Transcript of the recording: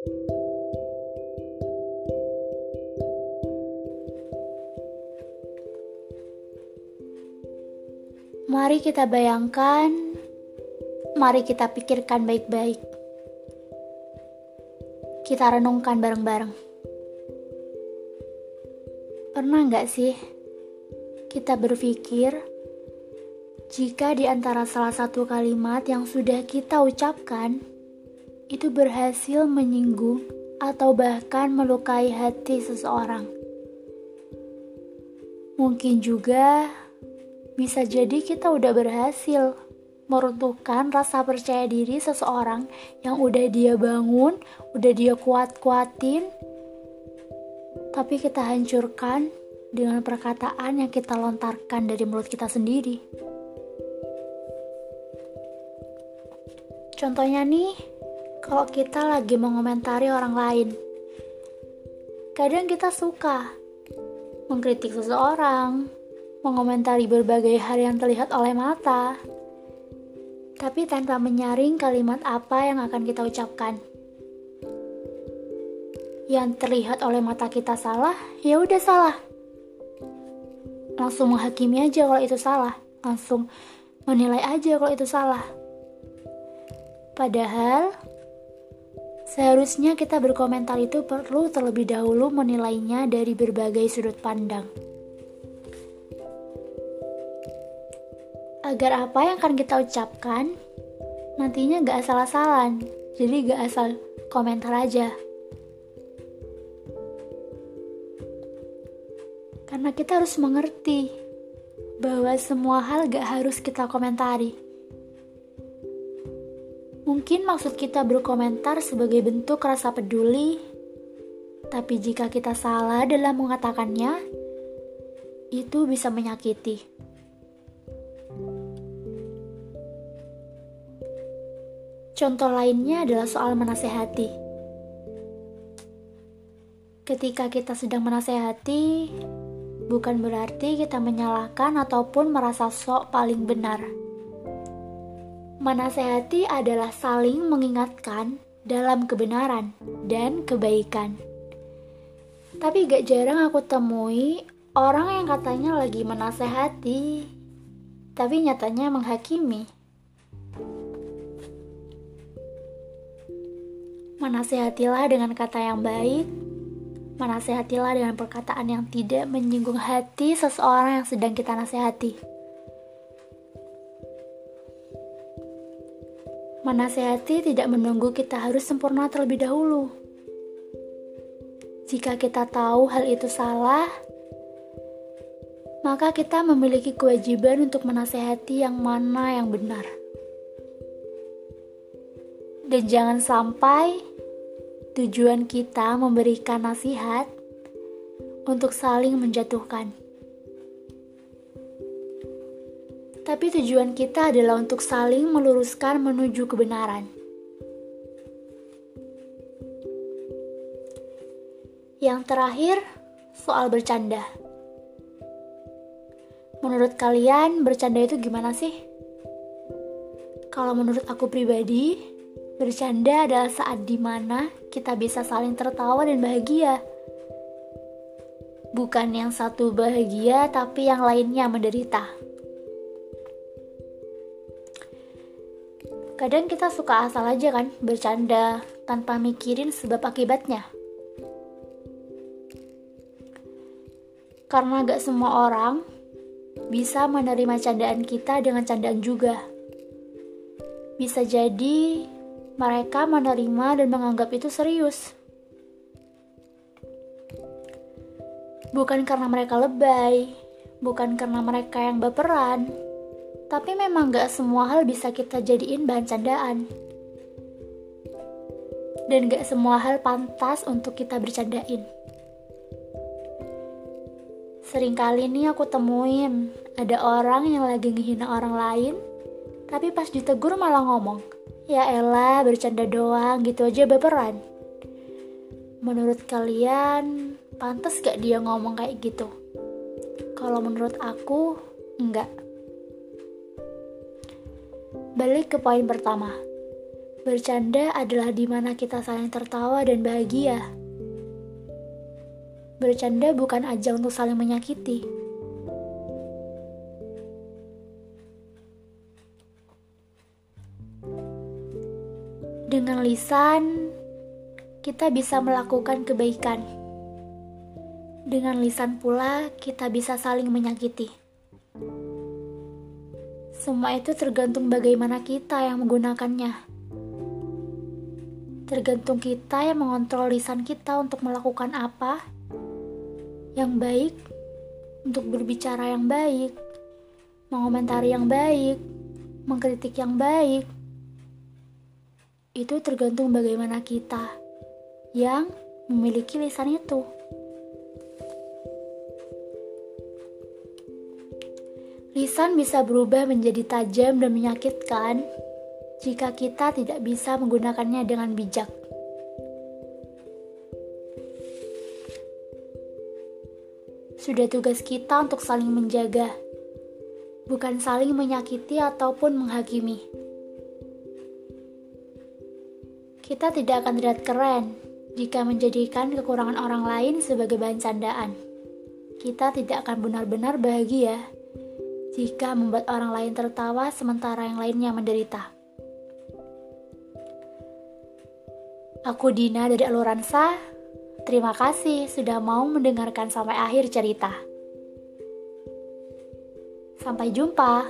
Mari kita bayangkan, mari kita pikirkan baik-baik. Kita renungkan bareng-bareng. Pernah nggak sih kita berpikir jika di antara salah satu kalimat yang sudah kita ucapkan itu berhasil menyinggung atau bahkan melukai hati seseorang? Mungkin juga bisa jadi kita udah berhasil meruntuhkan rasa percaya diri seseorang yang udah dia bangun, udah dia kuat-kuatin, tapi kita hancurkan dengan perkataan yang kita lontarkan dari mulut kita sendiri. Contohnya nih, kalau kita lagi mengomentari orang lain, kadang kita suka mengkritik seseorang, mengomentari berbagai hal yang terlihat oleh mata, tapi tanpa menyaring kalimat apa yang akan kita ucapkan. Yang terlihat oleh mata kita salah, ya udah salah. Langsung menghakimi aja kalau itu salah, langsung menilai aja kalau itu salah. Padahal seharusnya kita berkomentar itu perlu terlebih dahulu menilainya dari berbagai sudut pandang. agar apa yang akan kita ucapkan nantinya gak asal-asalan, jadi gak asal komentar aja. Karena kita harus mengerti bahwa semua hal gak harus kita komentari. Mungkin maksud kita berkomentar sebagai bentuk rasa peduli, tapi jika kita salah dalam mengatakannya, itu bisa menyakiti. Contoh lainnya adalah soal menasehati. Ketika kita sedang menasehati, bukan berarti kita menyalahkan ataupun merasa sok paling benar. Menasehati adalah saling mengingatkan dalam kebenaran dan kebaikan. Tapi gak jarang aku temui orang yang katanya lagi menasehati, tapi nyatanya menghakimi. Menasehatilah dengan kata yang baik, menasehatilah dengan perkataan yang tidak menyinggung hati seseorang yang sedang kita nasihati. Menasehati tidak menunggu kita harus sempurna terlebih dahulu. Jika kita tahu hal itu salah, maka kita memiliki kewajiban untuk menasehati yang mana yang benar. Dan jangan sampai Tujuan kita memberikan nasihat untuk saling menjatuhkan. Tapi tujuan kita adalah untuk saling meluruskan menuju kebenaran. Yang terakhir, soal bercanda. Menurut kalian, bercanda itu gimana sih? Kalau menurut aku pribadi, Bercanda adalah saat di mana kita bisa saling tertawa dan bahagia. Bukan yang satu bahagia, tapi yang lainnya menderita. Kadang kita suka asal aja kan bercanda tanpa mikirin sebab akibatnya. Karena gak semua orang bisa menerima candaan kita dengan candaan juga. Bisa jadi mereka menerima dan menganggap itu serius. Bukan karena mereka lebay, bukan karena mereka yang baperan, tapi memang gak semua hal bisa kita jadiin bahan candaan. Dan gak semua hal pantas untuk kita bercandain. Seringkali nih aku temuin ada orang yang lagi ngehina orang lain, tapi pas ditegur malah ngomong, Ya elah, bercanda doang, gitu aja baperan. Menurut kalian, pantas gak dia ngomong kayak gitu? Kalau menurut aku, enggak. Balik ke poin pertama. Bercanda adalah di mana kita saling tertawa dan bahagia. Bercanda bukan ajang untuk saling menyakiti. Dengan lisan, kita bisa melakukan kebaikan. Dengan lisan pula, kita bisa saling menyakiti. Semua itu tergantung bagaimana kita yang menggunakannya. Tergantung kita yang mengontrol lisan kita untuk melakukan apa yang baik, untuk berbicara yang baik, mengomentari yang baik, mengkritik yang baik. Itu tergantung bagaimana kita yang memiliki lisan itu. Bisa berubah menjadi tajam dan menyakitkan jika kita tidak bisa menggunakannya dengan bijak. Sudah tugas kita untuk saling menjaga, bukan saling menyakiti ataupun menghakimi. Kita tidak akan terlihat keren jika menjadikan kekurangan orang lain sebagai bahan candaan. Kita tidak akan benar-benar bahagia jika membuat orang lain tertawa sementara yang lainnya menderita. Aku Dina dari Aluransa. Terima kasih sudah mau mendengarkan sampai akhir cerita. Sampai jumpa.